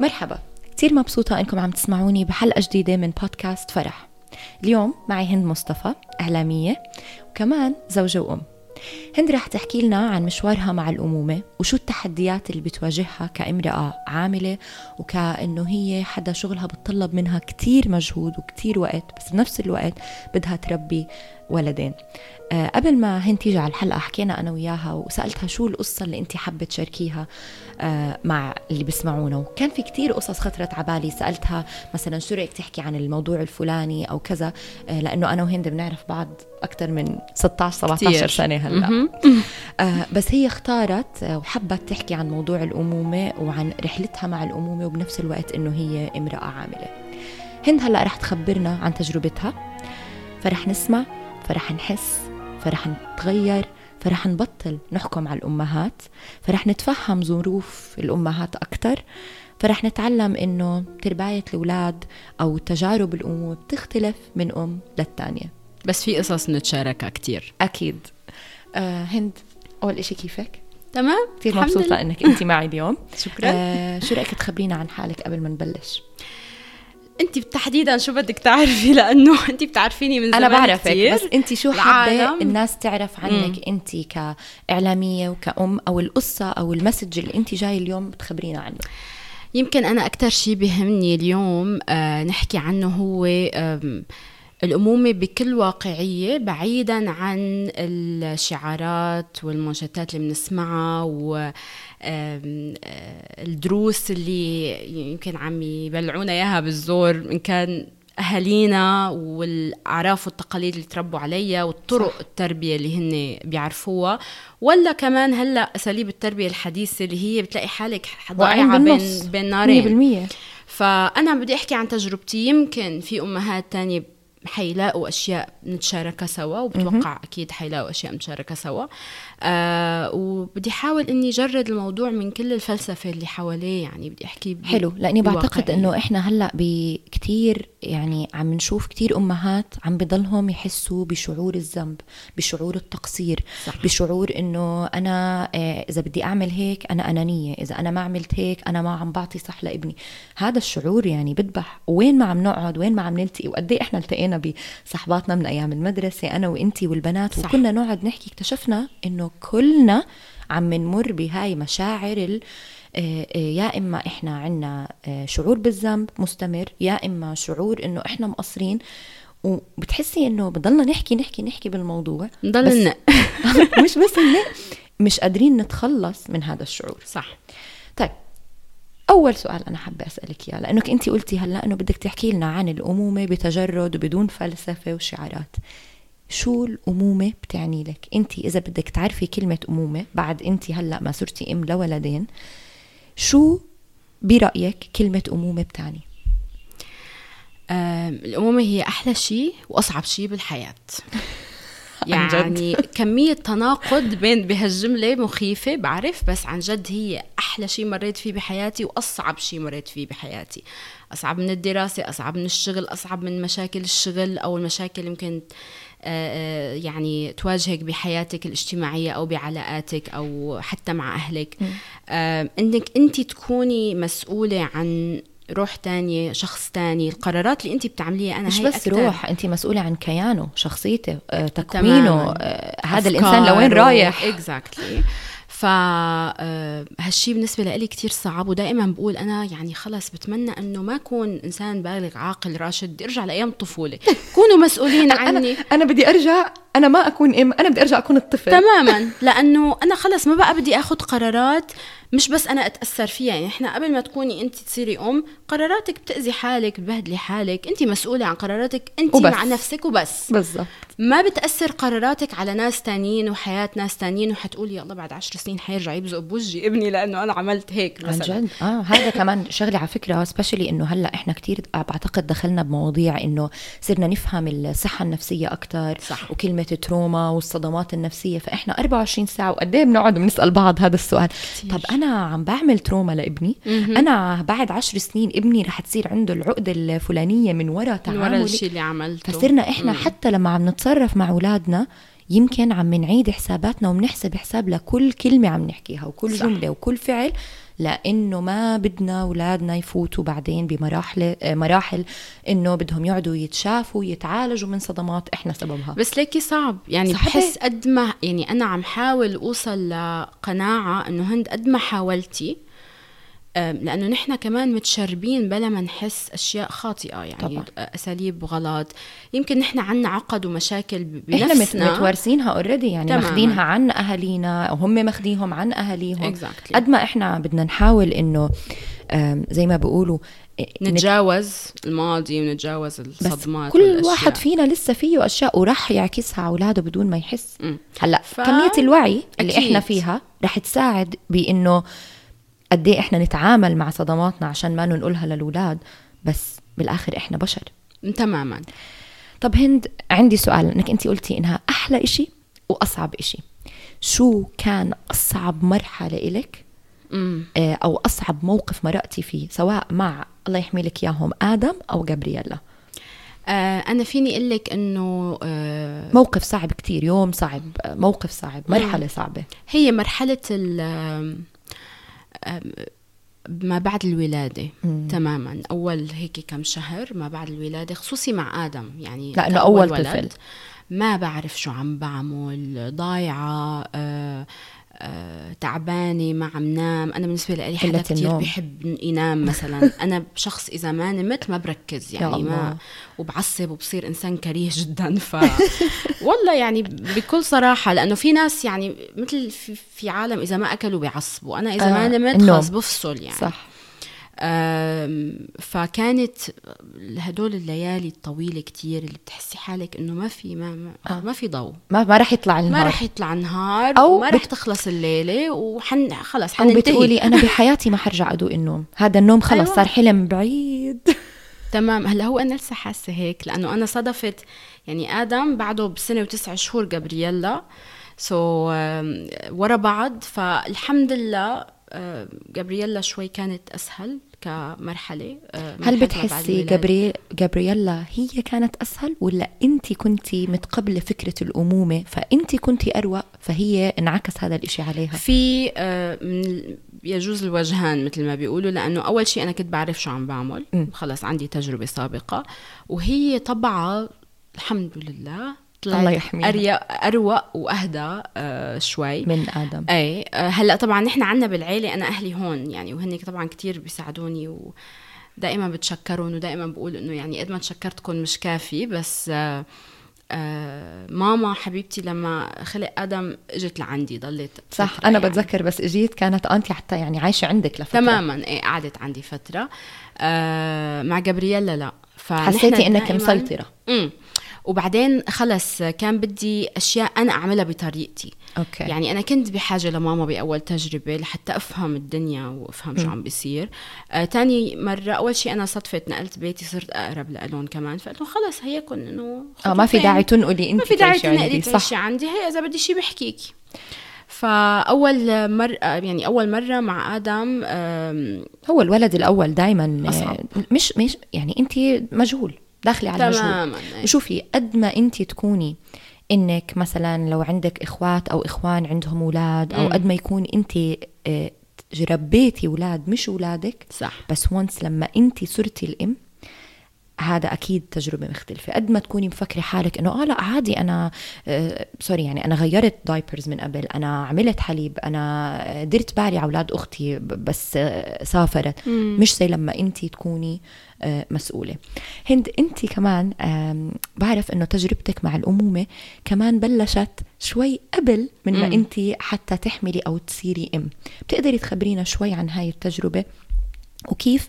مرحبا. كثير مبسوطة إنكم عم تسمعوني بحلقة جديدة من بودكاست فرح. اليوم معي هند مصطفى إعلامية وكمان زوجة وأم. هند رح تحكي لنا عن مشوارها مع الأمومة وشو التحديات اللي بتواجهها كامرأة عاملة وكأنه هي حدا شغلها بتطلب منها كتير مجهود وكتير وقت بس بنفس الوقت بدها تربي ولدين. أه قبل ما هند تيجي على الحلقة حكينا أنا وياها وسألتها شو القصة اللي أنت حابة تشاركيها أه مع اللي بيسمعونا وكان في كتير قصص خطرت على بالي. سألتها مثلا شو رأيك تحكي عن الموضوع الفلاني أو كذا؟ أه لأنه أنا وهند بنعرف بعض أكثر من 16 17 كتير. سنة هلأ. أه بس هي اختارت وحبت تحكي عن موضوع الأمومة وعن رحلتها مع الأمومة وبنفس الوقت إنه هي امرأة عاملة. هند هلا رح تخبرنا عن تجربتها. فرح نسمع فرح نحس فرح نتغير فرح نبطل نحكم على الأمهات فرح نتفهم ظروف الأمهات أكثر فرح نتعلم إنه ترباية الأولاد أو تجارب الأمومة بتختلف من أم للتانية. بس في قصص نتشاركها كتير. أكيد. آه هند. أول إشي كيفك؟ تمام كثير مبسوطة إنك أنت معي اليوم. شكرا. آه شو رأيك تخبرينا عن حالك قبل ما نبلش؟ انت تحديدا شو بدك تعرفي؟ لأنه انت بتعرفيني من زمان أنا بعرفك كتير. بس انت شو حابة الناس تعرف عنك؟ انت كإعلامية وكأم أو القصة أو المسج اللي انت جاي اليوم بتخبرينا عنه. يمكن أنا أكثر شيء بهمني اليوم آه نحكي عنه هو آه الأمومة بكل واقعية بعيدا عن الشعارات والمنشطات اللي بنسمعها و الدروس اللي يمكن عم يبلعونا إياها بالزور إن كان أهالينا والأعراف والتقاليد اللي تربوا عليها والطرق صح. التربية اللي هن بيعرفوها ولا كمان هلأ أساليب التربية الحديثة اللي هي بتلاقي حالك ضايعة بين بين نارين. 100% فأنا بدي أحكي عن تجربتي يمكن في أمهات تانية حيلاقوا اشياء نتشاركها سوا وبتوقع أكيد حيلاقوا اشياء نتشاركها سوا. آه وبدي أحاول إني جرد الموضوع من كل الفلسفة اللي حواليه يعني بدي أحكي حلو لأني بعتقد إنه إحنا هلأ بكثير يعني عم نشوف كثير أمهات عم بضلهم يحسوا بشعور الذنب بشعور التقصير صح. بشعور إنه أنا آه إذا بدي أعمل هيك أنا أنانية إذا أنا ما عملت هيك أنا ما عم بعطي صح لابني هذا الشعور يعني بدبح وين ما عم نقعد وين ما عم نلتقي وقد إيه إحنا التقينا بصحباتنا من أيام المدرسة أنا وإنتي والبنات صح. وكنا نقعد نحكي اكتشفنا إنه كلنا عم نمر بهاي مشاعر ال يا إما إحنا عنا شعور بالذنب مستمر يا إما شعور إنه إحنا مقصرين. وبتحسي إنه بضلنا نحكي نحكي نحكي بالموضوع نضل مش بس مش قادرين نتخلص من هذا الشعور. صح. طيب أول سؤال أنا حابة أسألك إياه لأنك انت قلتي هلأ إنه بدك تحكي لنا عن الأمومة بتجرد وبدون فلسفة وشعارات. شو الأمومة بتعني لك؟ أنت إذا بدك تعرفي كلمة أمومة بعد أنت هلأ ما صرتي أم لولدين شو برأيك كلمة أمومة بتعني؟ الأمومة هي أحلى شيء وأصعب شيء بالحياة. يعني كمية تناقض بين بهالجملة مخيفة بعرف بس عن جد هي أحلى شيء مريت فيه بحياتي وأصعب شيء مريت فيه بحياتي. أصعب من الدراسة أصعب من الشغل أصعب من مشاكل الشغل أو المشاكل يمكن يعني تواجهك بحياتك الاجتماعية أو بعلاقاتك أو حتى مع أهلك. أنك أنت تكوني مسؤولة عن روح تانية شخص تاني. القرارات اللي انت بتعمليها أنا مش هي بس أكتر. روح انت مسؤولة عن كيانه شخصيته آه، تكوينه آه، هذا الإنسان لوين رايح؟ اكزاكتلي فهالشي بالنسبة لي كتير صعب ودائما بقول أنا يعني خلص بتمنى أنه ما أكون إنسان بالغ عاقل راشد أرجع لأيام الطفولة كونوا مسؤولين عني أنا, أنا بدي أرجع أنا ما أكون أم أنا بدي أرجع أكون الطفل. تماما. لأنه أنا خلص ما بقى بدي أخذ قرارات مش بس أنا أتأثر فيها يعني إحنا قبل ما تكوني انت تصيري أم قراراتك بتأذي حالك بتبهدلي حالك انت مسؤولة عن قراراتك انت وبس. مع نفسك وبس بالضبط ما بتأثر قراراتك على ناس تانيين وحياة ناس تانيين وحتقولي يلا بعد عشر سنين حيرجع يبزق بوجهي ابني لأنه أنا عملت هيك مثلا عن جد آه هذا كمان شغلة على فكرة سبيشلي إنه هلأ إحنا كثير بعتقد دخلنا بمواضيع إنه صرنا نفهم الصحة النفسية أكثر صح. وكلمة تروما والصدمات النفسية فإحنا 24 ساعة وقد إيه بنقعد بنسأل بعض هذا السؤال كتير. طب أنا عم بعمل تروما لابني مهم. أنا بعد عشر سنين ابني رح تصير عنده العقدة الفلانية من وراء ورا تعاملي الشيء اللي عملته فصرنا إحنا مم. حتى لما عم نتصرف مع أولادنا يمكن عم نعيد حساباتنا وبنحسب حساب لكل كلمة عم نحكيها وكل صح. جملة وكل فعل لأنه ما بدنا أولادنا يفوتوا بعدين بمراحل مراحل إنه بدهم يقعدوا يتشافوا يتعالجوا من صدمات إحنا سببها. بس ليكي صعب. يعني صحيح. بحس قد ما يعني أنا عم حاول أوصل لقناعة إنه هند قد ما حاولتي. لأنه نحن كمان متشربين بلا ما نحس أشياء خاطئة يعني طبعا. أساليب غلط يمكن نحن عنا عقد ومشاكل بنفسنا إحنا متوارثينها اوريدي يعني ماخذينها عن أهالينا وهم ماخذيهم عن أهاليهم exactly. قد ما إحنا بدنا نحاول إنه زي ما بيقولوا نتجاوز الماضي ونتجاوز الصدمات بس كل والأشياء. واحد فينا لسه فيه أشياء وراح يعكسها على أولاده بدون ما يحس هلأ ف... كمية الوعي اللي أكيد. إحنا فيها رح تساعد بإنه قد إيه إحنا نتعامل مع صدماتنا عشان ما ننقلها للأولاد بس بالآخر إحنا بشر. تماما. طب هند عندي سؤال إنك انت قلتي إنها أحلى إشي وأصعب إشي. شو كان أصعب مرحلة إلك؟ آه، أو أصعب موقف مرقتي فيه سواء مع الله يحمي لك إياهم آدم أو جابرييلا آه أنا فيني أقول لك إنه آه موقف صعب كتير يوم صعب موقف صعب مرحلة صعبة. هي مرحلة ال ما بعد الولادة مم. تماما. أول هيك كم شهر ما بعد الولادة خصوصي مع آدم. يعني لأنه أول طفل. ما بعرف شو عم بعمل ضايعة آه آه، تعبانة ما عم نام. أنا بالنسبة لي حدا كثير بحب ينام مثلا. أنا شخص إذا ما نمت ما بركز يعني ما وبعصب وبصير إنسان كريه جدا. ف والله يعني بكل صراحة لأنه في ناس يعني مثل في, في عالم إذا ما أكلوا بيعصبوا. أنا إذا آه ما نمت خلص بفصل يعني. صح. فكانت هدول الليالي الطويلة كتير اللي بتحسي حالك إنه ما في ما ما, آه. ما في ضوء. ما ما رح يطلع النهار. ما رح يطلع النهار أو ما رح تخلص الليلة وحن خلص حننتهي. أو بتقولي أنا بحياتي ما حرجع ادوق النوم. هذا النوم خلص أيوة. صار حلم بعيد. تمام. هلأ هو أنا لسه حاسة هيك لأنه أنا صدفت يعني آدم بعده بسنة وتسع شهور جابرييلا سو so, ورا بعض. فالحمد لله جابرييلا شوي كانت أسهل كمرحلة هل بتحسي جابري... جابرييلا هي كانت أسهل ولا انت كنتي متقبلة فكرة الأمومة؟ فانت كنتي أروق فهي انعكس هذا الإشي عليها. في يجوز الوجهان مثل ما بيقولوا لأنه أول شيء أنا كنت بعرف شو عم بعمل. خلص عندي تجربة سابقة. وهي طبعا الحمد لله طلعت الله يحميها. أروق وأهدى آه شوي. من آدم. اي آه هلأ طبعا نحن عنا بالعيلة أنا أهلي هون يعني وهن طبعا كتير بيساعدوني و دائما بتشكرهم ودائما بقول إنه يعني قد ما تشكرتكم مش كافي بس آه آه ماما حبيبتي لما خلق آدم إجت لعندي ضلت صح أنا يعني. بتذكر بس إجيت كانت انتي حتى يعني عايشة عندك لفترة. تماما إيه قعدت عندي فترة. آه مع جابرييلا لا حسيتي إنك مسيطره امم وبعدين خلص كان بدي أشياء أنا أعملها بطريقتي. أوكي. يعني أنا كنت بحاجة لماما بأول تجربة لحتى أفهم الدنيا وأفهم شو عم بيصير. آه تاني مرة أول شيء أنا صدفت نقلت بيتي صرت أقرب لهم كمان. فقلت لهم خلص هيكم إنه آه ما في داعي تنقلي انت ما في داعي تنقلي تعيشي عندي. هي إذا بدي شيء بحكيكي فأول مرة يعني أول مرة مع آدم هو الولد الأول دائما مش مش يعني انت مجهول. داخلي على تماما وشوفي قد ما انت تكوني إنك مثلا لو عندك إخوات أو إخوان عندهم أولاد أو قد ما يكون انت آه، ربيتي أولاد مش أولادك صح. بس once لما انت صرتي الأم هذا أكيد تجربة مختلفة. قد ما تكوني مفكرة حالك إنه آه لا عادي أنا آه sorry يعني أنا غيرت diapers من قبل أنا عملت حليب أنا درت بالي على أولاد أختي بس آه سافرت. مم. مش زي لما انت تكوني آه مسؤولة. هند انت كمان بعرف إنه تجربتك مع الأمومة كمان بلشت شوي قبل من ما انت حتى تحملي أو تصيري أم. بتقدري تخبرينا شوي عن هاي التجربة؟ وكيف آه،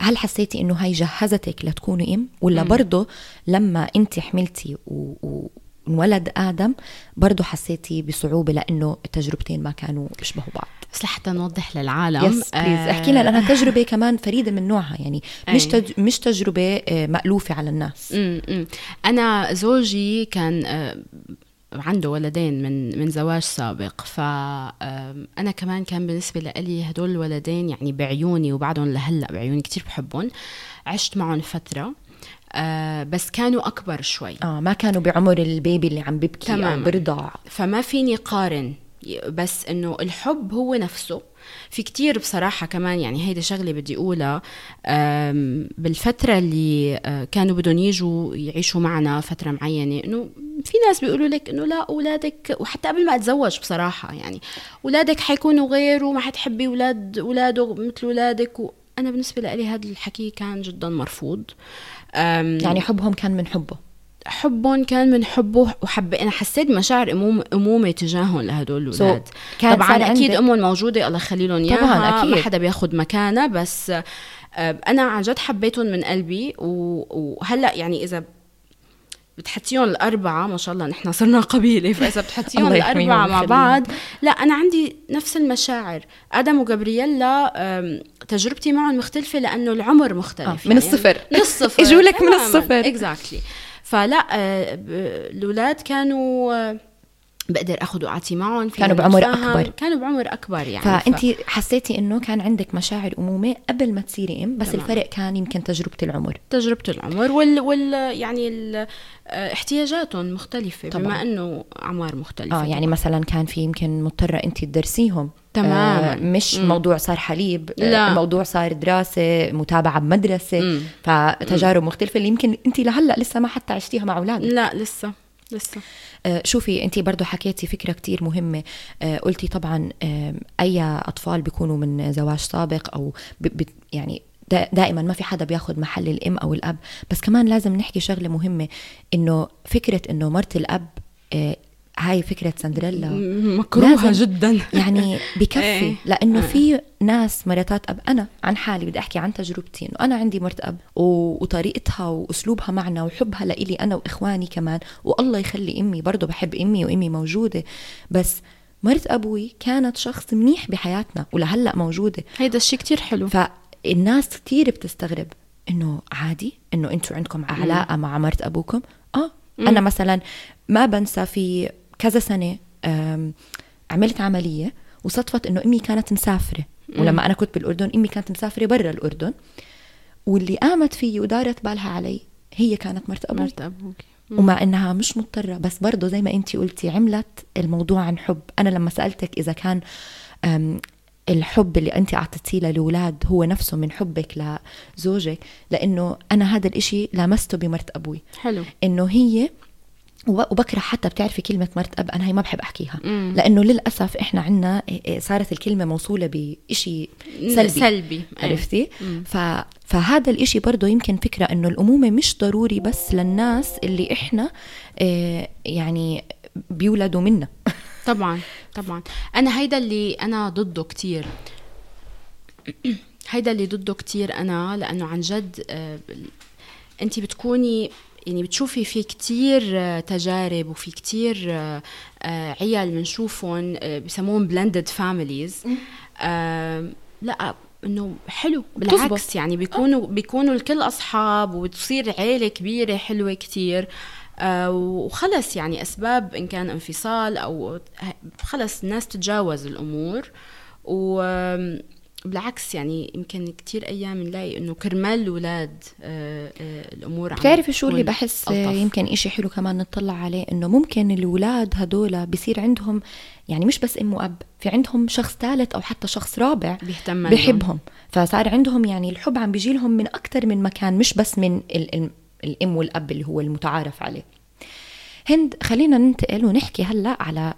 هل حسيتي إنه هاي جهزتك لتكوني أم؟ ولا برضه لما أنت حملتي و... انولد آدم برضه حسيتي بصعوبة لأنه التجربتين ما كانوا بيشبهوا بعض. بس لحتى نوضح للعالم yes please آه احكي لنا لأنها تجربة كمان فريدة من نوعها يعني مش تج... مش تجربة آه، مألوفة على الناس. م -م. أنا زوجي كان آه، عنده ولدين من من زواج سابق. فأنا كمان كان بالنسبة لي هدول الولدين يعني بعيوني وبعدهم لهلأ بعيوني كتير بحبهم. عشت معهم فترة آه بس كانوا أكبر شوي. آه ما كانوا بعمر البيبي اللي عم بيبكي تمام. أو برضع. فما فيني قارن بس إنه الحب هو نفسه. في كتير بصراحة كمان يعني هيدي شغلة بدي أقولها بالفترة اللي آه، كانوا بدهم يجوا يعيشوا معنا فترة معينة إنه في ناس بيقولوا لك إنه لا أولادك وحتى قبل ما أتزوج بصراحة يعني أولادك حيكونوا غير وما حتحبي أولاد أولاده مثل أولادك وأنا بالنسبة لي هذا الحكي كان جدا مرفوض. يعني حبهم كان من حبه. حبهم كان من حبه وحب أنا حسيت بمشاعر امومه أمومة تجاههم لهدول الأولاد. so, طبعا أكيد أمهم موجودة الله يخلي لهم إياها طبعا أكيد. ما حدا بياخذ مكانها بس آه، أنا عن جد حبيتهم من قلبي وهلأ يعني إذا بتحطيهم الأربعة ما شاء الله نحن صرنا قبيلة فإذا بتحطيهم الأربعة مع بعض لأ أنا عندي نفس المشاعر. آدم وجابرييلا تجربتي معهم مختلفة لأنه العمر مختلف آه من يعني. الصفر. من الصفر. إجوا لك من الصفر. اكزاكتلي exactly. فلا آه، الأولاد كانوا آه، بقدر اخذ واعطي معهم كانوا بعمر أكبر كانوا بعمر أكبر يعني فانت ف... حسيتي إنه كان عندك مشاعر أمومة قبل ما تصيري أم بس تمام. الفرق كان يمكن تجربة العمر تجربة العمر وال, وال... يعني ال... آه، احتياجاتهم مختلفة طبعا. بما إنه أعمار مختلفة آه يعني مثلا كان في يمكن مضطرة انت تدرسيهم تماما آه مش م. موضوع صار حليب آه، لا. الموضوع صار دراسة متابعة بمدرسة م. فتجارب م. مختلفة اللي يمكن انت لهلأ لسه ما حتى عشتيها مع أولادك لا لسه لسه آه شوفي انت برضه حكيتي فكرة كتير مهمة آه قلتي طبعا آه أي أطفال بيكونوا من زواج سابق أو يعني دائما ما في حدا بياخذ محل الأم أو الأب بس كمان لازم نحكي شغلة مهمة إنه فكرة إنه مرت الأب آه، هاي فكرة سندريلا. مكروهة جدا. يعني بكفي إيه. لأنه آه. في ناس مراتات أب أنا عن حالي بدي أحكي عن تجربتي إنه أنا عندي مرت أب وطريقتها وأسلوبها معنا وحبها لإلي أنا وإخواني كمان والله يخلي أمي برضه بحب أمي وأمي موجودة بس مرت أبوي كانت شخص منيح بحياتنا ولهلأ موجودة. هيدا الشيء كتير حلو. فالناس كتير بتستغرب إنه عادي إنه أنتوا عندكم علاقة مع مرت أبوكم؟ آه أنا مثلا ما بنسى في كذا سنة عملت عملية وصدفت إنه أمي كانت مسافرة. ولما أنا كنت بالأردن أمي كانت مسافرة برا الأردن. واللي قامت فيي ودارت بالها علي هي كانت مرت أبوي. مرت أبوك. ومع إنها مش مضطرة بس برضه زي ما انت قلتي عملت الموضوع عن حب. أنا لما سألتك إذا كان الحب اللي انت أعطيتيه للأولاد هو نفسه من حبك لزوجك لأنه أنا هذا الإشي لامسته بمرت أبوي. حلو. إنه هي وبكره حتى بتعرفي كلمة مرت أب أنا هي ما بحب أحكيها. مم. لأنه للأسف إحنا عنا إيه، إيه، صارت الكلمة موصولة بإشي سلبي. سلبي. عرفتي؟ ف... فهذا الإشي برضه يمكن فكرة إنه الأمومة مش ضروري بس للناس اللي إحنا إيه، يعني بيولدوا منا. طبعا طبعا. أنا هيدا اللي أنا ضده كتير. هيدا اللي ضده كتير أنا لأنه عن جد آه، أنت بتكوني يعني بتشوفي في كتير آه، تجارب وفي كتير آه، آه، عيال بنشوفهم بسموهم blended families لا إنه حلو. بالعكس تزبط. يعني بيكونوا بيكونوا الكل أصحاب وبتصير عيلة كبيرة حلوة كتير. وخلص يعني أسباب إن كان انفصال أو خلص الناس تتجاوز الأمور. و بالعكس يعني يمكن كتير أيام نلاقي إنه كرمال الاولاد آه، آه، الأمور بتعرفي شو اللي بحس؟ ألطف. يمكن إشي حلو كمان نطلع عليه إنه ممكن الاولاد هدول بصير عندهم يعني مش بس أم وأب في عندهم شخص ثالث أو حتى شخص رابع بيهتم بحبهم. فصار عندهم يعني الحب عم بيجي لهم من أكثر من مكان مش بس من ال ال الأم والأب اللي هو المتعارف عليه. هند خلينا ننتقل ونحكي هلأ على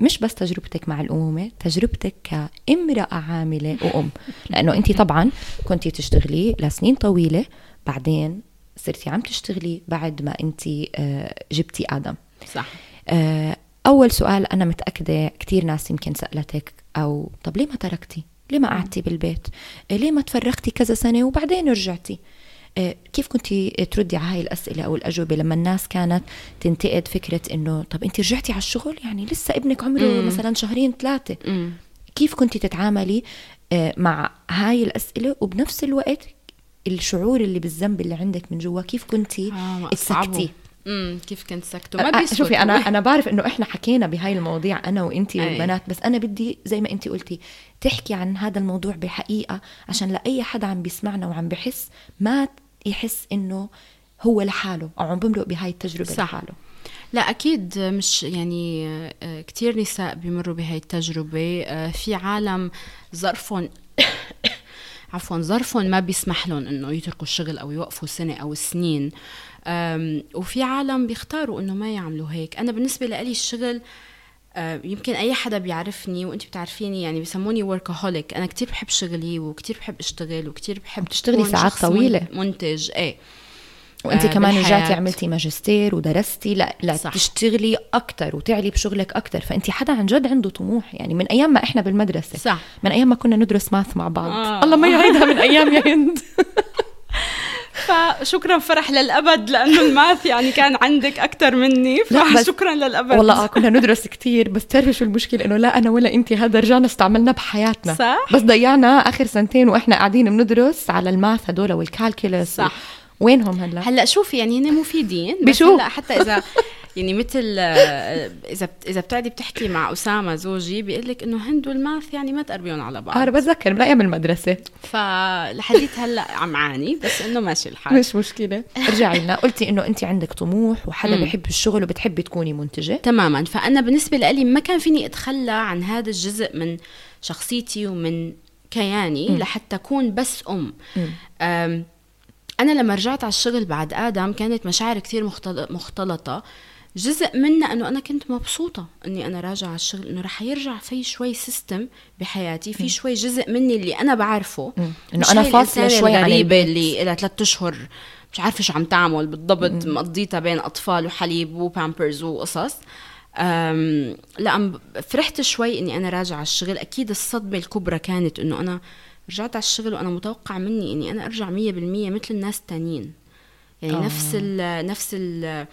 مش بس تجربتك مع الأمومة تجربتك كامرأة عاملة وأم. لأنه أنت طبعا كنت تشتغلي لسنين طويلة بعدين صرتي عم تشتغلي بعد ما أنت آه، جبتي آدم. صح. آه، أول سؤال أنا متأكدة كثير ناس يمكن سألتك أو طب ليه ما تركتي؟ ليه ما قعدتي بالبيت؟ ليه ما تفرغتي كذا سنة وبعدين رجعتي؟ آه، كيف كنت تردي على هاي الأسئلة أو الأجوبة لما الناس كانت تنتقد فكرة إنه طب أنت رجعتي على الشغل؟ يعني لسه ابنك عمره مم. مثلا شهرين ثلاثة. مم. كيف كنت تتعاملي آه، مع هاي الأسئلة وبنفس الوقت الشعور اللي بالذنب اللي عندك من جوا؟ كيف كنت آه تسكتي امم كيف كنت سكتوا ما بيسكتوا شوفي أنا أنا بعرف إنه إحنا حكينا بهاي المواضيع أنا وانتي والبنات بس أنا بدي زي ما انتي قلتي تحكي عن هذا الموضوع بحقيقة عشان لأي حدا عم بيسمعنا وعم بحس ما يحس إنه هو لحاله أو عم بمرق بهاي التجربة صح. لحاله. لا أكيد مش يعني آه، كثير نساء بيمروا بهي التجربة. آه، في عالم ظرفهم عفوا ظرفهم ما بيسمح لهم إنه يتركوا الشغل أو يوقفوا سنة أو سنين. وفي عالم بيختاروا إنه ما يعملوا هيك. أنا بالنسبة لي الشغل يمكن أي حدا بيعرفني وأنت بتعرفيني يعني بيسموني وركهوليك أنا كتير بحب شغلي وكتير بحب أشتغل وكتير بحب تشتغلي ساعات طويلة. منتج. إيه. وأنت آه كمان رجعتي عملتي ماجستير ودرستي. لا لا صح. تشتغلي أكثر وتعلي بشغلك أكثر فأنت حدا عن جد عنده طموح. يعني من أيام ما إحنا بالمدرسة صح. من أيام ما كنا ندرس ماث مع بعض. آه. الله ما يعيدها من أيام يا هند. فشكرا فرح للأبد لأنه الماث يعني كان عندك أكثر مني فشكرا للأبد. والله آه كنا ندرس كثير بس بتعرفي شو المشكلة؟ إنه لا أنا ولا انت هذا رجعنا استعملناه بحياتنا. صح. بس ضيعنا آخر سنتين وإحنا قاعدين بندرس على الماث هدول والكالكولس صح. وينهم هلا؟ هلا شوفي يعني هن مفيدين بشو؟ هلا حتى إذا يعني مثل آه، إذا إذا بتقعدي بتحكي مع أسامة زوجي بيقول لك إنه هند والماث يعني ما تقربيهم على بعض. أنا بتذكر من أيام المدرسة. فلحديت هلا عم عاني بس إنه ماشي الحال. مش مشكلة. ارجعي لنا. قلتي إنه انت عندك طموح وحدا بحب الشغل وبتحبي تكوني منتجة. تماما. فأنا بالنسبة لي ما كان فيني أتخلى عن هذا الجزء من شخصيتي ومن كياني. لحتى أكون بس آم أنا لما رجعت على الشغل بعد آدم كانت مشاعر كثير مختلطة. جزء منها إنه أنا كنت مبسوطة إني أنا راجعة على الشغل إنه رح يرجع في شوي سيستم بحياتي في شوي جزء مني اللي أنا بعرفه. إنه أنا فاصلة شوي عن البيت. اللي لها ثلاث أشهر مش عارفة شو عم تعمل بالضبط مقضيتها بين أطفال وحليب وبامبرز وقصص. لا فرحت شوي إني أنا راجعة على الشغل. أكيد الصدمة الكبرى كانت إنه أنا رجعت على الشغل وأنا متوقع مني إني أنا أرجع مية بالمية مثل الناس التانيين يعني أوه. نفس ال نفس ال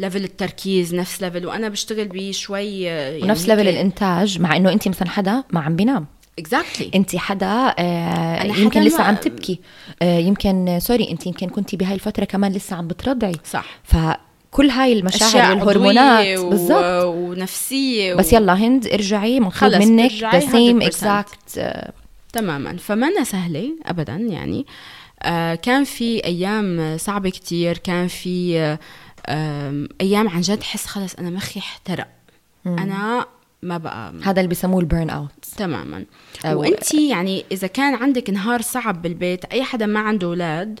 level التركيز نفس level وأنا بشتغل بشوي يعني ونفس level الإنتاج مع إنه انت مثلا حدا ما عم بينام. exactly. انت حدا آه يمكن لسه عم تبكي. آه يمكن sorry انت يمكن كنتي بهاي الفترة كمان لسه عم بترضعي. صح. ف كل هاي المشاعر والهرمونات و... بالضبط. ونفسية و... بس يلا هند ارجعي مطلوب منك the same exact تماما. فما سهلة ابدا يعني. آه كان في أيام صعبة كتير كان في آه أيام عن جد حس خلص أنا مخي أحترق. مم. أنا ما بقى هذا اللي بسموه ال burn out. تماما. وانت يعني إذا كان عندك نهار صعب بالبيت أي حدا ما عنده أولاد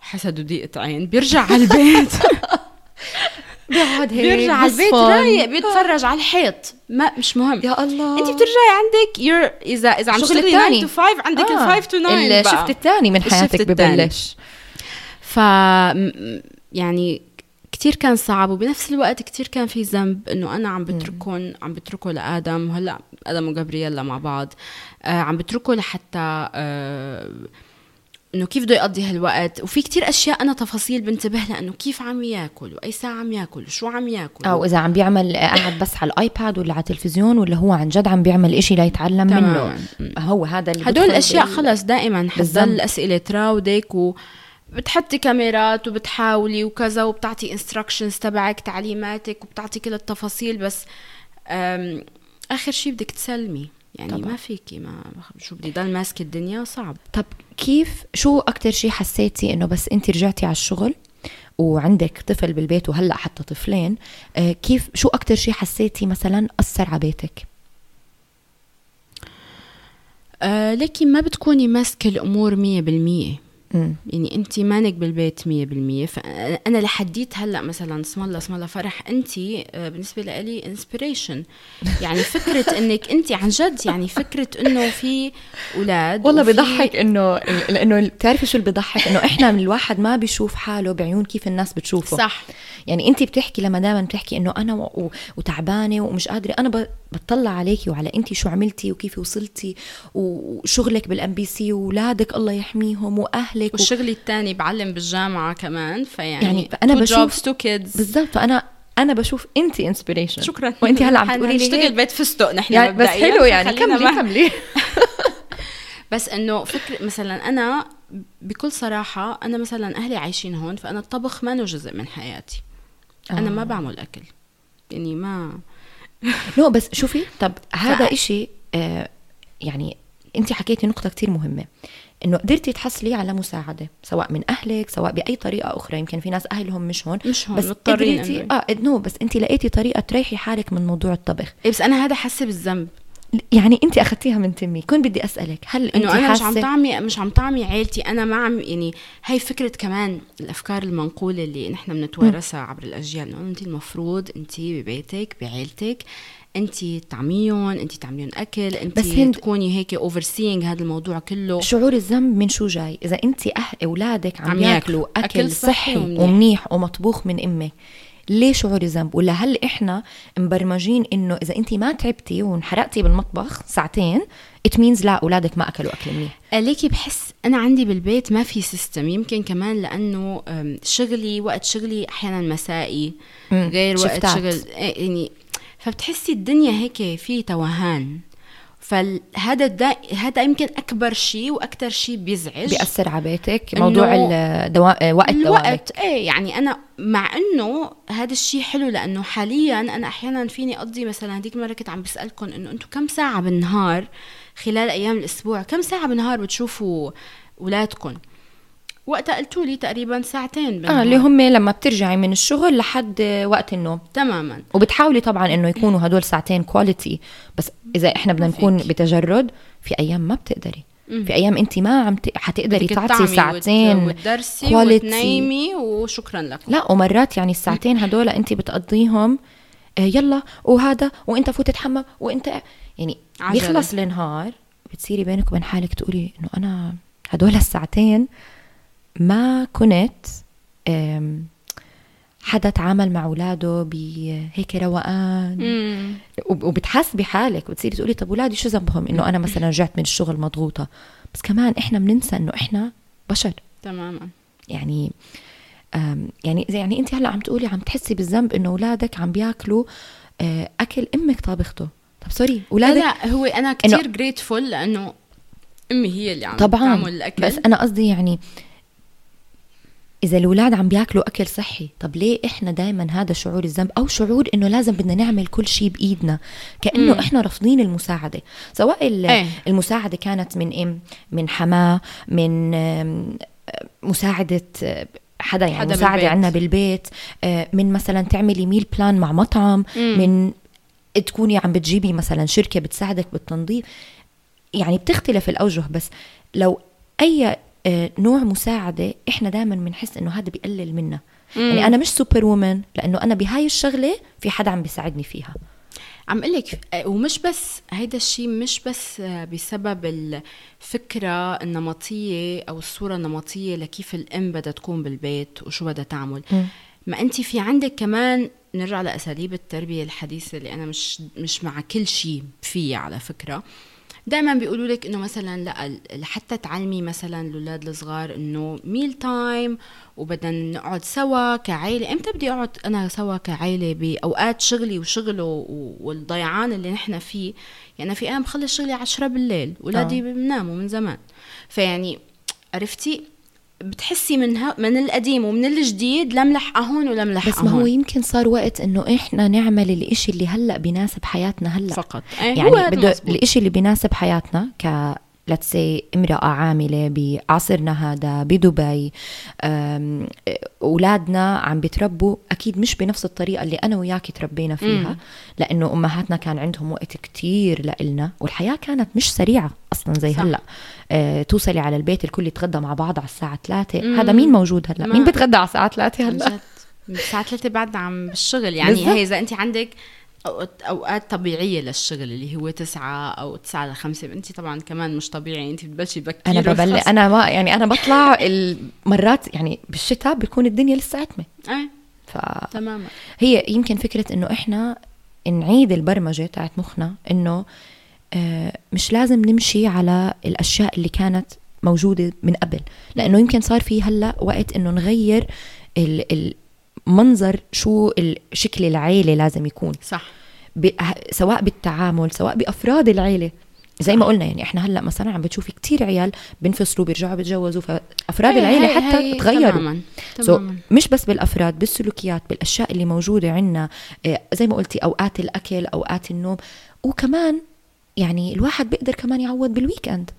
حسد وضيقة عين بيرجع على البيت. بيقعد هيك بيرجع على البيت رايق بيتفرج على الحيط. ما مش مهم. يا الله. انت بترجعي عندك your اذا إذا عم تشتغلي 9 to 5 عندك ال 5 to 9 ال shift الثاني من حياتك ببلش. ف يعني كتير كان صعب وبنفس الوقت كتير كان في ذنب إنه أنا عم بتركهم عم بتركه لآدم. وهلا آدم وجابرييلا مع بعض. آه عم بتركه لحتى آه إنه كيف بده يقضي هالوقت؟ وفي كتير أشياء أنا تفاصيل بنتبه لها إنه كيف عم ياكل؟ وأي ساعة عم ياكل؟ وشو عم ياكل؟ أو إذا عم بيعمل قاعد بس على الآيباد ولا على التلفزيون ولا هو عن جد عم بيعمل إشي ليتعلم منه. هو هذا اللي هدول الأشياء خلص دائما حتضل الأسئلة تراودك و بتحطي كاميرات وبتحاولي وكذا وبتعطي instructions تبعك تعليماتك وبتعطي كل التفاصيل بس آخر شيء بدك تسلمي. يعني طبعا. ما فيكي ما شو بدي ضل ماسكة الدنيا؟ صعب. طب كيف شو أكثر شيء حسيتي إنه بس انت رجعتي على الشغل وعندك طفل بالبيت وهلأ حتى طفلين آه كيف شو أكثر شيء حسيتي مثلا أثر على بيتك؟ آه لكن ما بتكوني ماسكة الأمور مية بالمية. يعني انت مانك بالبيت 100% فأنا لحديت هلأ مثلا اسم الله اسم الله فرح انت آه، بالنسبة لي inspiration يعني فكرة إنك انت عن جد يعني فكرة إنه في أولاد والله بضحك إنه لأنه بتعرفي شو اللي بضحك إنه إحنا من الواحد ما بيشوف حاله بعيون كيف الناس بتشوفه. صح. يعني انت بتحكي لما دائما بتحكي إنه أنا و... وتعبانة ومش قادرة أنا بطلع عليكي وعلى انت شو عملتي وكيف وصلتي وشغلك بال MBC واولادك الله يحميهم وأهلك والشغل الثاني بعلم بالجامعة كمان فيعني يعني أنا بشوف تو كيدز بالضبط فأنا أنا بشوف انت inspiration شكرا. وانت هلأ عم تقولي لي نشتغل بيت فستق نحن يعني بس حلو يعني كملي كملي. بس إنه فكر مثلا أنا بكل صراحة أنا مثلا أهلي عايشين هون فأنا الطبخ ما جزء من حياتي. آه. أنا ما بعمل أكل. يعني ما نو بس شوفي طب هذا ف... إشي آه يعني انت حكيتي نقطة كتير مهمة. إنه قدرتي تحصلي على مساعدة سواء من أهلك سواء بأي طريقة أخرى يمكن في ناس أهلهم مش هون. مش هون بس قدرتي إنه- آه نو بس انت لقيتي طريقة تريحي حالك من موضوع الطبخ. إيه بس أنا هذا حاسة بالذنب. يعني انت اخذتيها من تمي. كنت بدي أسألك هل انت إنه أنا مش عم طعمي مش عم طعمي عيلتي أنا ما عم يعني هي فكرة كمان الأفكار المنقولة اللي نحن بنتوارثها عبر الأجيال. إنه انت المفروض انت ببيتك بعيلتك انت تعميهم انت تعمليهم أكل انت بس هند- تكوني هيك over seeing هذا الموضوع كله. شعور الذنب من شو جاي؟ إذا انت أه... أولادك عم, عم ياكلوا أكل, أكل صحي صحي ومنيح. ومنيح ومطبوخ من أمك ليه شعور الذنب؟ ولا هل إحنا مبرمجين إنه إذا انت ما تعبتي وانحرقتي بالمطبخ ساعتين it means لا أولادك ما أكلوا أكل منيح. ليكي بحس أنا عندي بالبيت ما في system يمكن كمان لأنه شغلي وقت شغلي أحيانا مسائي غير وقت. شغل إيه، يعني فبتحسي الدنيا هيك في توهان. فهذا هذا يمكن أكبر شيء وأكثر شيء بيزعج. بيأثر على بيتك موضوع الدوا... وقت دوامك. الوقت إيه يعني أنا مع إنه هذا الشيء حلو لأنه حاليا أنا أحيانا فيني أقضي مثلا هذيك المرة كنت عم بسالكم إنه أنتم كم ساعة بالنهار خلال أيام الأسبوع؟ كم ساعة بالنهار بتشوفوا اولادكم وقتها قلتوا لي تقريبا ساعتين بالنهار آه اللي هم لما بترجعي من الشغل لحد وقت النوم. تماما. وبتحاولي طبعا إنه يكونوا هدول ساعتين كواليتي بس إذا إحنا بدنا نكون. بتجرد في أيام ما بتقدري. في أيام انت ما عم ت... حتقدري تعطي ساعتين وت- وتدرسي. وتنيمي وشكرا لكم لا ومرات يعني الساعتين هدول انت بتقضيهم آه، يلا وهذا وإنت فوت تتحمم وإنت يعني عجلة. بيخلص النهار بتصيري بينك وبين حالك تقولي إنه أنا هدول الساعتين ما كنت حدا تعامل مع أولاده بهيك روقان. مم. وب- وبتحاسبي حالك بتصيري تقولي طب أولادي شو ذنبهم؟ إنه أنا مثلا رجعت من الشغل مضغوطة. بس كمان إحنا بننسى إنه إحنا بشر. تماما. يعني يعني زي يعني أنت هلأ عم تقولي عم تحسي بالذنب إنه أولادك عم بياكلوا آه، أكل أمك طابخته طب سوري أولادك لا هو أنا كثير جريتفول لأنه أمي هي اللي عم طبعا. تعمل الأكل. بس أنا قصدي يعني إذا الأولاد عم بياكلوا أكل صحي طب ليه إحنا دائما هذا شعور الذنب أو شعور إنه لازم بدنا نعمل كل شيء بإيدنا كأنه مم. إحنا رافضين المساعدة سواء إيه. المساعدة كانت من إم من حماة من مساعدة حدا يعني حدا مساعدة. عندنا بالبيت آه، من مثلا تعملي meal plan مع مطعم مم. من تكوني عم بتجيبي مثلا شركة بتساعدك بالتنظيف يعني بتختلف الأوجه بس لو أي نوع مساعدة إحنا دائما بنحس إنه هذا بيقلل منا. يعني أنا مش superwoman لأنه أنا بهاي الشغلة في حدا عم بيساعدني فيها. عم قلك ومش بس هيدا الشيء مش بس آه، بسبب الفكرة النمطية أو الصورة النمطية لكيف الأم بدها تكون بالبيت وشو بدها تعمل. ما أنت في عندك كمان نرجع لأساليب التربية الحديثة اللي أنا مش مش مع كل شيء فيها على فكرة. دائما بيقولوا لك إنه مثلا لا ال- حتى تعلمي مثلا الاولاد الصغار إنه ميل تايم وبدنا نقعد سوا كعائله إمتى بدي أقعد أنا سوا كعائله بأوقات شغلي وشغله والضيعان اللي نحن فيه؟ يعني في أيام بخلص شغلي 10 بالليل اولادي آه. بناموا من زمان. فيعني عرفتي؟ بتحسي من ها من القديم ومن الجديد لملحقه هون ولملحقه بس ما هو يمكن صار وقت إنه إحنا نعمل الإشي اللي هلأ بيناسب حياتنا هلأ. فقط. إيه، يعني بده. الإشي اللي بيناسب حياتنا ك let's say امرأة عاملة بعصرنا هذا بدبي أولادنا عم بيتربوا أكيد مش بنفس الطريقة اللي أنا وياكي تربينا فيها مم. لأنه أمهاتنا كان عندهم وقت كتير لإلنا والحياة كانت مش سريعة أصلا زي صح. هلأ أه توصلي على البيت الكل يتغدى مع بعض على الساعة 3 مم. هذا مين موجود هلأ ما- مين بتغدى على الساعة 3 عن هلأ الساعة 3 بعد عم بالشغل يعني. هي إذا أنت عندك أوقات طبيعية للشغل اللي هو تسعة أو تسعة لخمسة أنت طبعا كمان مش طبيعي أنت بتبلشي بكير أنا ببلش أنا ما يعني أنا بطلع المرات يعني بالشتاء بيكون الدنيا لسه عتمه إيه فهي تماما. يمكن فكرة إنه إحنا نعيد البرمجة تاعت مخنا إنه آه، مش لازم نمشي على الأشياء اللي كانت موجودة من قبل. لأنه يمكن صار في هلأ وقت إنه نغير ال- المنظر شو شكل العيلة لازم يكون. صح. ب... سواء بالتعامل سواء بأفراد العيلة. زي ما قلنا يعني إحنا هلأ مثلا عم بتشوفي كتير عيال بينفصلوا بيرجعوا بيتجوزوا فأفراد العيلة حتى هي تغيروا. تماما تماما. مش بس بالأفراد بالسلوكيات بالأشياء اللي موجودة عندنا. زي ما قلتي أوقات الأكل أوقات النوم. وكمان يعني الواحد بيقدر كمان يعوض بال weekend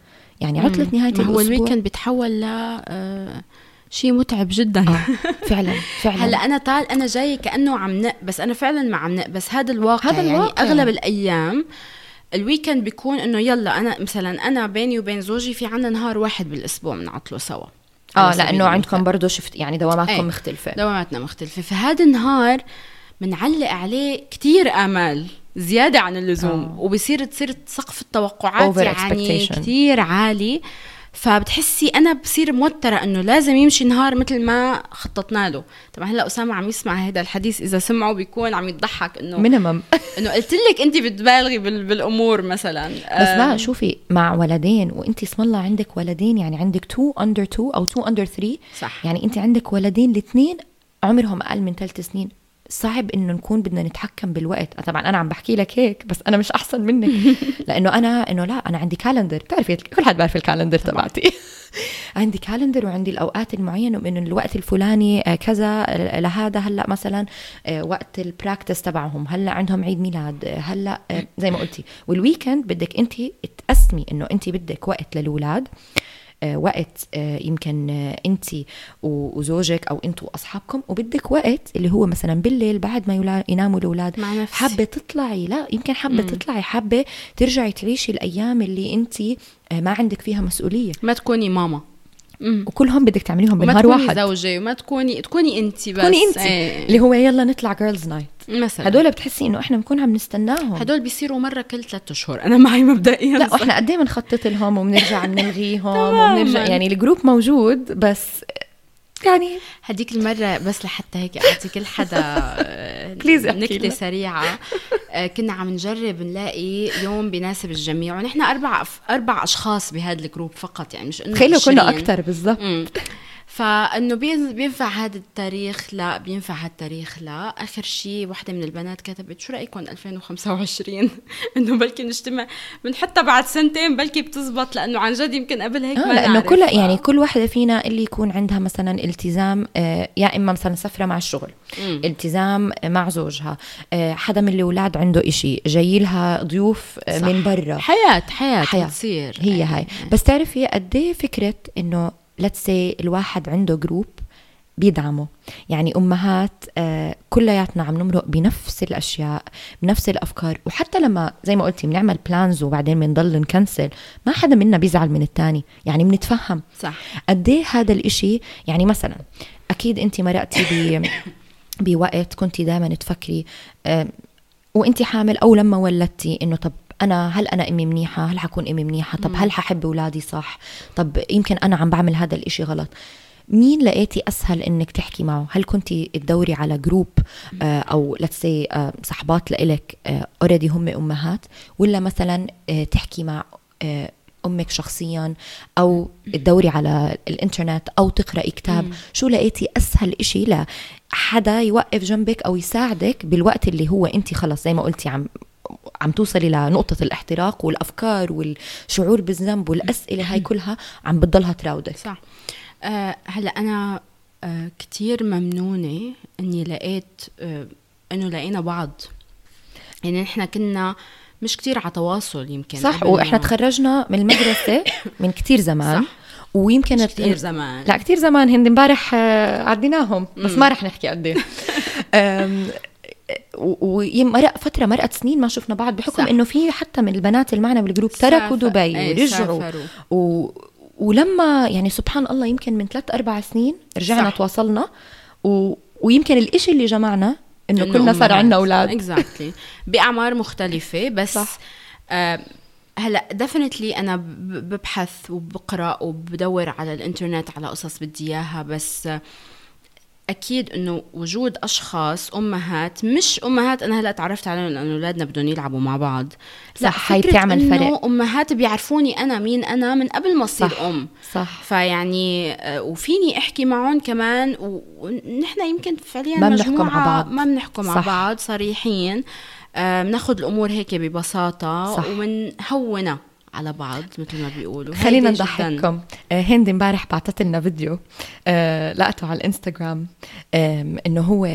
يعني عطلة نهاية ما هو الأسبوع. الويكند بيتحول ل آه، شيء متعب جدا آه فعلا فعلا هلأ أنا طال أنا جاي كأنه عم نق بس أنا فعلا ما عم نق بس هذا الواقع هذا يعني الواقع. أغلب الأيام ال weekend بيكون إنه يلا أنا مثلا أنا بيني وبين زوجي في عنا نهار واحد بالأسبوع بنعطله سوا آه لأنه عندكم. برضه شفت يعني دواماتكم إيه. مختلفة دواماتنا مختلفة فهذا النهار بنعلق عليه كتير آمال زيادة عن اللزوم آه. وبصير تصير سقف التوقعات Over يعني. كتير عالي فبتحسي أنا بصير موترة إنه لازم يمشي نهار مثل ما خططنا له. طبعا هلأ أسامة عم يسمع هذا الحديث إذا سمعه بيكون عم يضحك إنه minimum إنه قلت لك انت بتبالغي بال- بالأمور مثلا. بس لا شوفي مع ولدين وانت اسم الله عندك ولدين يعني عندك 2 under 2 أو 2 under 3 صح. يعني انت عندك ولدين الاثنين عمرهم أقل من ثلاث سنين. صعب إنه نكون بدنا نتحكم بالوقت. طبعا أنا عم بحكي لك هيك بس أنا مش أحسن منك. لأنه أنا إنه لا أنا عندي calendar بتعرفي كل حد بيعرف ال calendar تبعتي. عندي calendar وعندي الأوقات المعينة من الوقت الفلاني آه، كذا آه، لهذا هلأ مثلا آه، وقت ال practice تبعهم. هلأ عندهم عيد ميلاد. آه، هلأ آه، زي ما قلتي. وال weekend بدك انت تقسمي إنه انت بدك وقت للاولاد آه، وقت آه، يمكن انت وزوجك أو أنتوا واصحابكم وبدك وقت اللي هو مثلا بالليل بعد ما يناموا الأولاد. حابة تطلعي؟ لا يمكن حابة تطلعي حابة ترجعي تعيشي الأيام اللي انت ما عندك فيها مسؤولية. ما تكوني ماما. مم. وكلهم بدك تعمليهم وما بنهار تكوني واحد. زوجة وما تكوني تكوني انت بس. تكوني انت. إيه. اللي هو يلا نطلع girls night مثلا. هدول بتحسي إنه إحنا بنكون عم نستناهم. هدول بيصيروا مرة كل ثلاثة أشهر. أنا معي مبدئيا. لا وإحنا قد إيه بنخطط لهم وبنرجع بنلغيهم. وبنرجع يعني ال group موجود بس يعني هديك المرة بس لحتى هيك أعطي كل حدا احكي نكتة. سريعة آه، كنا عم نجرب نلاقي يوم بيناسب الجميع ونحن أربع أربع أشخاص بهذا ال group فقط يعني مش إنه تخيلوا كنا 20. أكثر بالضبط. فإنه بين- بينفع هذا التاريخ لا بينفع هذا التاريخ لا آخر شيء وحدة من البنات كتبت شو رأيكم 2025 إنه بلكي نجتمع بنحطها بعد سنتين بلكي بتزبط لأنه عن جد يمكن قبل هيك آه ما لأنه. كل يعني كل وحدة فينا اللي يكون عندها مثلا التزام آه يا إما مثلا سفرة مع الشغل مم. التزام مع زوجها آه حدا من الاولاد عنده إشي جاي لها ضيوف آه صح. من برا حياة حياة حياة. بتصير هي. هاي بس تعرفي قد إيه فكرة إنه let's say الواحد عنده group بيدعمه. يعني أمهات آه كلياتنا عم نمرق بنفس الأشياء بنفس الأفكار. وحتى لما زي ما قلتي بنعمل plans وبعدين بنضل ن cancel ما حدا منا بيزعل من التاني. يعني بنتفهم. صح. قد إيه هذا الإشي؟ يعني مثلا أكيد انت مرقتي ب بوقت كنت دائما تفكري آه، وانت حامل أو لما ولدتي إنه طب أنا هل أنا أمي منيحة؟ هل حكون أمي منيحة؟ طب هل ححب أولادي صح؟ طب يمكن أنا عم بعمل هذا الإشي غلط. مين لقيتي أسهل إنك تحكي معه؟ هل كنت تدوري على group آه، أو let's say صحبات لإلك already هم أمهات؟ ولا مثلا آه، تحكي مع آه، أمك شخصيا أو تدوري على الإنترنت أو تقرأي كتاب؟ شو لقيتي أسهل إشي؟ لحدا يوقف جنبك أو يساعدك بالوقت اللي هو انت خلص زي ما قلتي عم عم توصلي لنقطة الاحتراق والأفكار والشعور بالذنب والأسئلة هاي كلها عم بتضلها تراودك. صح. آه هلا أنا آه كتير ممنونة إني لقيت آه إنه لقينا بعض. يعني نحن كنا مش كتير على تواصل يمكن صح وإحنا ما- تخرجنا من المدرسة من كتير زمان. صح. ويمكن مش كتير زمان. لا كتير زمان. هند امبارح آه، عديناهم بس ما رح نحكي قد إيه. و- ومرق فترة مرقت سنين ما شفنا بعض بحكم صح. إنه في حتى من البنات اللي معنا بالجروب تركوا دبي إيه، ورجعوا. و... ولما يعني سبحان الله يمكن من ثلاث أربع سنين رجعنا صح. تواصلنا و... ويمكن الإشي اللي جمعنا إنه إنه كلنا صار. عندنا أولاد exactly بأعمار مختلفة بس صح. آه هلأ definitely أنا ببحث وبقرأ وبدور على الإنترنت على قصص بدي إياها بس آه، أكيد إنه وجود أشخاص أمهات مش أمهات أنا هلأ تعرفت عليهم لأنه أولادنا بدهم يلعبوا مع بعض هاي فكرة بتعمل فرق. أمهات بيعرفوني أنا مين أنا من قبل ما اصير. أم صح فيعني آه، وفيني أحكي معهم كمان ونحن يمكن فعليا ما بنحكوا مع بعض. ما بنحكوا مع. بعض صريحين آه، بناخذ الأمور هيك ببساطة صح. على بعض مثل ما بيقولوا. خلينا. نضحككم. آه، هند امبارح بعثت لنا فيديو آه، لقيته على الانستغرام آم، إنه هو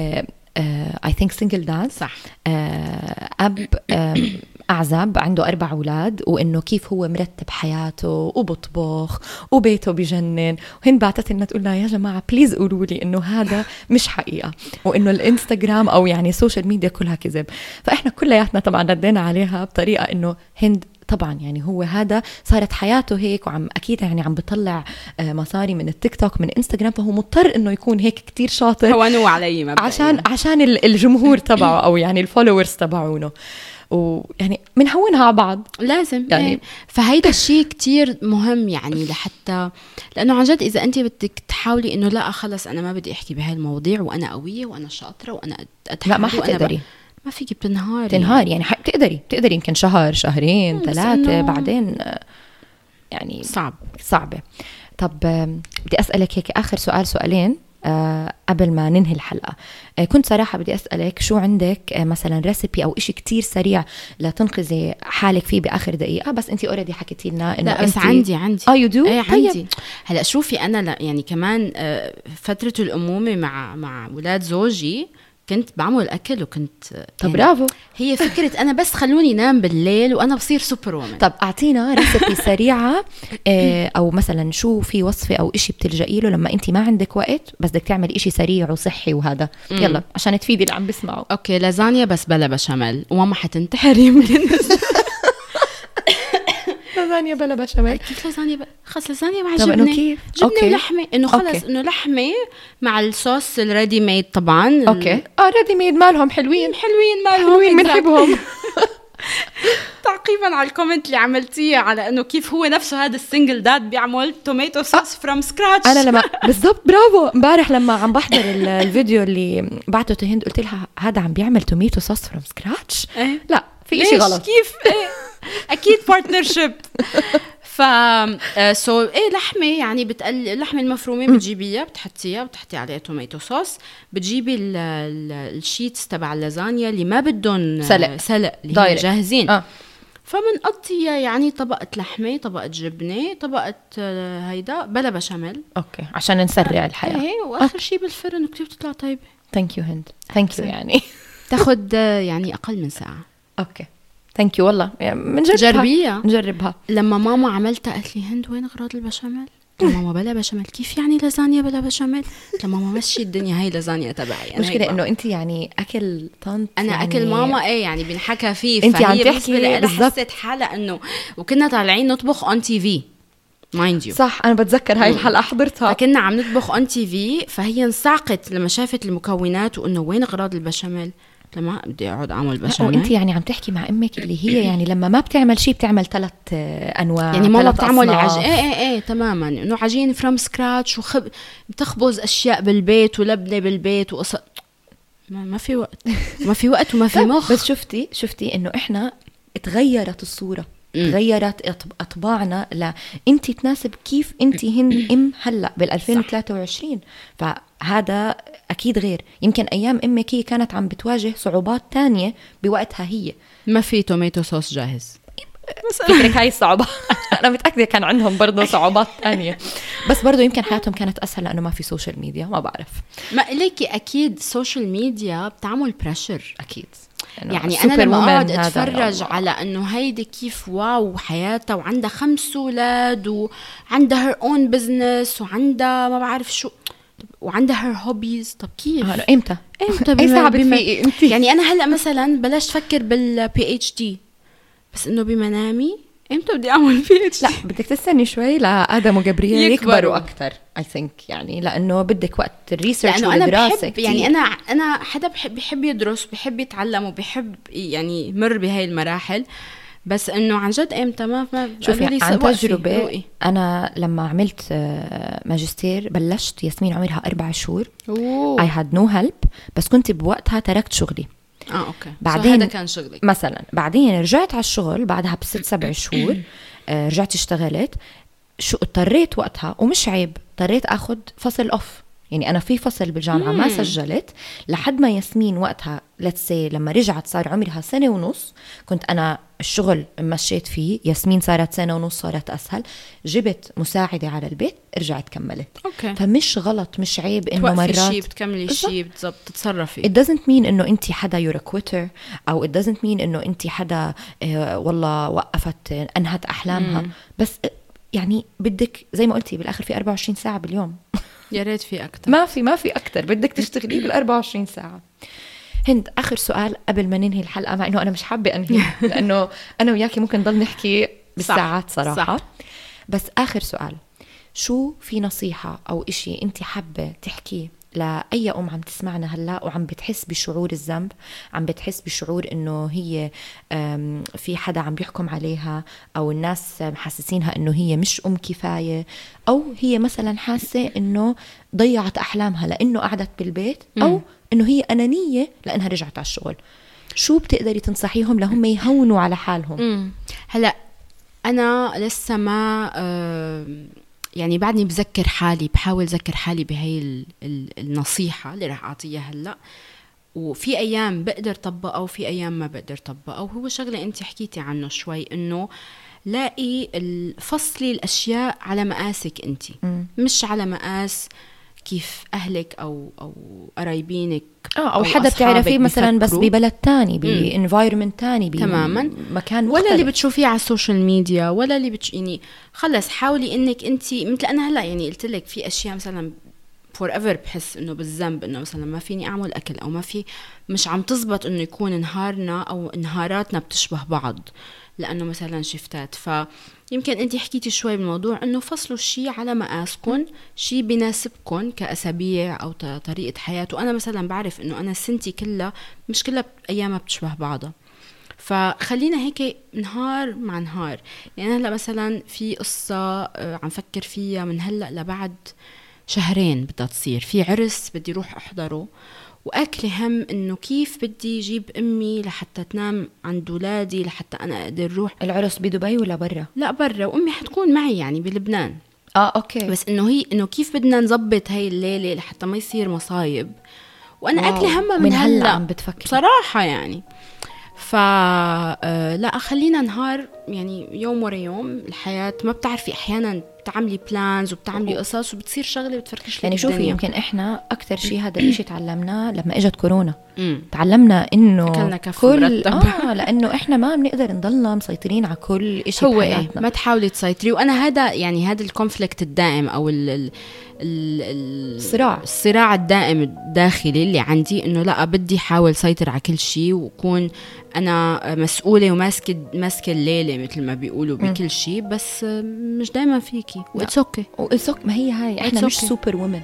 I think single dad صح. آه، أب آم، أعزب عنده أربع أولاد وإنه كيف هو مرتب حياته وبطبخ وبيته بجنن. وهن بعتت لنا تقول لنا يا جماعة please قولوا لي إنه هذا مش حقيقة. وإنه الانستغرام أو يعني ال social media كلها كذب. فإحنا كلياتنا طبعا ردينا عليها بطريقة إنه هند طبعا يعني هو هذا صارت حياته هيك وعم أكيد يعني عم بطلع آه، مصاري من التيك توك من إنستغرام فهو مضطر إنه يكون هيك كتير شاطر هو نوعا ما مبدأ عشان عشان الجمهور تبعه أو يعني ال followers تبعونه. ويعني بنهونها على بعض. لازم يعني إيه. فهيدا الشيء كتير مهم يعني لحتى لأنه عن جد إذا أنت بدك تحاولي إنه لا خلص أنا ما بدي أحكي بهاي المواضيع وأنا قوية وأنا شاطرة وأنا لا ما حتقدري. ما فيك بتنهاري تنهار يعني بتقدري بتقدري يمكن شهر شهرين ثلاثة بعدين يعني صعب. صعبة. طب بدي أسألك هيك آخر سؤال سؤالين أه قبل ما ننهي الحلقة. كنت صراحة بدي أسألك شو عندك مثلا recipe أو إشي كتير سريع لتنقذي حالك فيه بآخر دقيقة؟ بس أنت already حكيتي لنا إنه لا بس عندي عندي. آه you do إيه عندي. طيب. هلأ شوفي أنا يعني كمان آه، فترة الأمومة مع مع ولاد زوجي كنت بعمل أكل وكنت طب يعني برافو. هي فكرة أنا بس خلوني نام بالليل وأنا بصير superwoman طب أعطينا recipe سريعة آه، أو مثلا شو في وصفة أو إشي بتلجئي له لما انت ما عندك وقت بس بدك تعمل إشي سريع وصحي وهذا. يلا عشان تفيدي اللي عم بيسمعوا okay لازانيا بس بلا بشاميل وماما حتنتحر يمكن لازانيا بلا بشاميل. كيف لازانيا بلا خلص لازانيا مع جبنه إنه كيف؟ جبنة okay. ولحمة. إنه خلص إنه لحمة مع الصوص ال ready-made طبعا. okay. آه ready-made مالهم حلوين. حلوين مالهم. حلوين بنحبهم. تعقيبا على ال comment اللي عملتيه على إنه كيف هو نفسه هذا ال single dad بيعمل tomato sauce from scratch أنا لما بالضبط برافو. امبارح لما عم بحضر الفيديو اللي بعته هند قلت لها هذا عم بيعمل tomato sauce from scratch لا في شيء غلط. كيف؟ أكيد partnership ف so آه، إيه لحمة يعني بتقل اللحمة المفرومة بتجيبيها بتحطيها بتحطي عليها tomato sauce بتجيبي ال sheets تبع اللازانيا اللي ما بدهم سلق. سلق اللي جاهزين. آه. فبنقضيها يعني طبقة لحمة طبقة جبنة طبقة آه، هيدا بلا بشاميل. okay عشان نسرع الحياة. إيه وآخر شيء بالفرن كثير بتطلع طيبة. thank you هند. thank you يعني. تاخذ آه، يعني أقل من ساعة. okay. thank you والله. بنجربها جربيها. نجربها. لما ماما عملتها قالت لي هند وين أغراض البشاميل؟ ماما بلا بشاميل. كيف يعني لازانيا بلا بشاميل؟ قلت ماما مشي الدنيا. هاي لازانيا تبعي. مشكلة إنه انت يعني أكل طنط أنا يعني أكل ماما إيه يعني بنحكى فيه انت عم تحكي بالضبط. حسيت حالها إنه وكنا طالعين نطبخ on TV mind you صح أنا بتذكر هاي الحلقة حضرتها. فكنا عم نطبخ on TV فهي انصعقت لما شافت المكونات وإنه وين أغراض البشاميل؟ لما بدي أقعد أعمل بشاميل. وأنت يعني عم تحكي مع أمك اللي هي يعني لما ما بتعمل شيء بتعمل ثلاث أنواع يعني ماما بتعمل عج... إيه إيه إيه تماما. إنه عجين from scratch وخب بتخبز أشياء بالبيت ولبنة بالبيت وقص ما, ما في وقت. ما في وقت وما في مخ. بس شفتي شفتي إنه إحنا تغيرت الصورة تغيرت أطباعنا لا انت تناسب كيف انت هن أم هلأ بال 2023 فهذا أكيد غير. يمكن أيام أمك هي كانت عم بتواجه صعوبات تانية بوقتها هي. ما في tomato sauce جاهز. فكرك هاي الصعوبات أنا متأكدة كان عندهم برضه صعوبات تانية. بس برضه يمكن حياتهم كانت أسهل لأنه ما في social media ما بعرف. ما ليكي أكيد ال social media بتعمل pressure أكيد. يعني أنا لما أقعد أتفرج على إنه هيدي كيف wow حياتها وعندها خمس أولاد وعندها her own business وعندها ما بعرف شو. وعندها her hobbies طب كيف؟ آه إمتى؟ إمتى اي ساعة بتفيقي انت؟ يعني أنا هلأ مثلا بلشت أفكر بال PhD بس إنه بمنامي. إمتى بدي أعمل PhD لا بدك تستني شوي لآدم وجبريل يكبروا. أكثر I think يعني لأنه بدك وقت ال research لأنه أنا بحب يعني أنا أنا حدا بحب بحب يدرس بحب يتعلم وبحب يعني يمر بهاي المراحل. بس إنه عن جد إمتى ما ما شوفي عن تجربة أنا لما عملت آه، ماجستير بلشت ياسمين عمرها أربع شهور. I had no help بس كنت بوقتها تركت شغلي. آه okay. بعدين هذا كان شغلك. مثلا بعدين رجعت على الشغل بعدها بست سبع شهور آه رجعت اشتغلت. شو اضطريت وقتها ومش عيب اضطريت اخذ فصل off يعني أنا في فصل بالجامعة ما سجلت. لحد ما ياسمين وقتها say لما رجعت صار عمرها سنة ونص كنت أنا الشغل مشيت فيه ياسمين صارت سنة ونص صارت أسهل. جبت مساعدة على البيت رجعت كملت. أوكي. فمش غلط مش عيب إنه مرات شيء بتكملي. شيء بالضبط تتصرفي. It doesn't mean إنه انت حدا a quitter أو it doesn't mean إنه انت حدا آه والله وقفت أنهت أحلامها. بس آه، يعني بدك زي ما قلتي بالآخر في 24 ساعة باليوم. يا ريت في أكثر ما في ما في أكثر بدك تشتغلي بال 24 ساعة. هند آخر سؤال قبل ما ننهي الحلقة مع إنه أنا مش حابة أنهي لأنه أنا وياكي ممكن نضل نحكي بالساعات صراحة. صح. بس آخر سؤال. شو في نصيحة أو إشي انت حابة تحكيه لأي أم عم تسمعنا هلأ وعم بتحس بشعور الذنب عم بتحس بشعور إنه هي أم، في حدا عم بيحكم عليها أو الناس محسسينها إنه هي مش أم كفاية أو هي مثلا حاسة إنه ضيعت أحلامها لإنه قعدت بالبيت أو إنه هي أنانية لإنها رجعت على الشغل. شو بتقدري تنصحيهم لهم يهونوا على حالهم؟ هلأ أنا لسه ما آه، يعني بعدني بذكر حالي بحاول ذكر حالي بهي ال- ال- النصيحة اللي رح أعطيها هلأ. وفي أيام بقدر طبقها وفي أيام ما بقدر طبقها. وهو شغلة أنت حكيتي عنه شوي إنه لاقي فصلي الأشياء على مقاسك أنت. مش على مقاس كيف أهلك أو أو قرايبينك آه أو حدا بتعرفيه مثلا بس. ببلد تاني ب environment تاني تماماً. مكان ولا اللي. بتشوفيه على ال social media ولا اللي بتش... يعني خلص حاولي إنك انت مثل أنا هلأ يعني قلت لك في أشياء مثلا forever بحس إنه بالذنب إنه مثلا ما فيني أعمل أكل أو ما في مش عم تزبط إنه يكون نهارنا أو نهاراتنا بتشبه بعض لأنه مثلا شفتات. فيمكن انت حكيتي شوي بالموضوع إنه فصلوا الشيء على مقاسكم شيء بيناسبكم كأسابيع أو طريقة حياه وأنا مثلا بعرف إنه أنا سنتي كلها مش كلها أيامها بتشبه بعضها. فخلينا هيك نهار مع نهار. يعني هلأ مثلا في قصة آه، عم فكر فيها من هلأ لبعد. شهرين بدها تصير. في عرس بدي روح أحضره وأكلي هم إنه كيف بدي أجيب أمي لحتى تنام عند اولادي لحتى أنا أقدر روح. العرس بدبي ولا برا؟ لا برا. وأمي حتكون معي يعني بلبنان. آه okay. بس إنه هي إنه كيف بدنا نظبط هاي الليلة لحتى ما يصير مصايب. وأنا wow. أكلي همها من, من هلأ هلأ. عم بتفكري. بصراحة يعني. ف آه، لا خلينا نهار يعني يوم ورا يوم الحياة ما بتعرفي أحيانا بتعملي plans وبتعملي قصص وبتصير شغلة بتفركش يعني شوفي. يمكن إحنا أكثر شيء هذا الشيء تعلمناه لما إجت كورونا. تعلمنا أكلنا كف كل مرتب. آه لأنه إحنا ما بنقدر نضلنا مسيطرين على كل شيء هو بحياتنا ما تحاولي تسيطري وأنا هذا يعني هذا ال conflict الدائم أو ال ال ال ال الصراع. الصراع الدائم الداخلي اللي عندي إنه لا بدي أحاول سيطر على كل شيء وأكون أنا مسؤولة وماسكه ماسكة الليلة مثل ما بيقولوا بكل شيء بس مش دائما فيكي. و it's okay و it's okay ما هي هاي. إحنا مش. super woman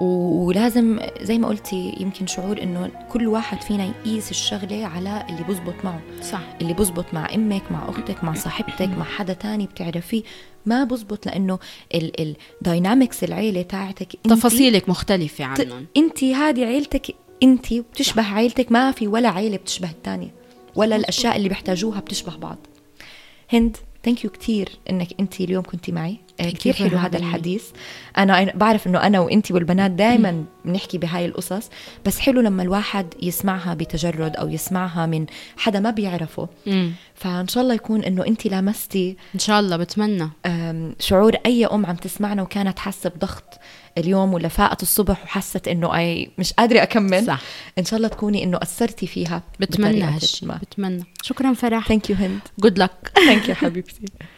ولازم زي ما قلتي يمكن شعور إنه كل واحد فينا يقيس الشغلة على اللي بزبط معه. صح. اللي بزبط مع أمك مع أختك مع صاحبتك مع حدا تاني بتعرفيه. ما بزبط لأنه ال dynamics العيلة تاعتك تفاصيلك مختلفة عنهم. انت هذه عيلتك انت بتشبه عيلتك ما في ولا عيلة بتشبه الثانية ولا الأشياء اللي بيحتاجوها بتشبه بعض. هند thank you كثير إنك انت اليوم كنتي معي. you كثير حلو هذا. الحديث؟ أنا بعرف إنه أنا وانت والبنات دائما بنحكي بهاي القصص بس حلو لما الواحد يسمعها بتجرد أو يسمعها من حدا ما بيعرفه. مم. فإن شاء الله يكون إنه انت لامستي إن شاء الله بتمنى. شعور أي أم عم تسمعنا وكانت حاسة بضغط اليوم ولا فاقت الصبح وحست إنه أي مش قادرة أكمل. صح. إن شاء الله تكوني إنه اثرتي فيها بتمنى هالشيء بتمنى. شكرا فرح. thank you هند. good luck thank you حبيبتي.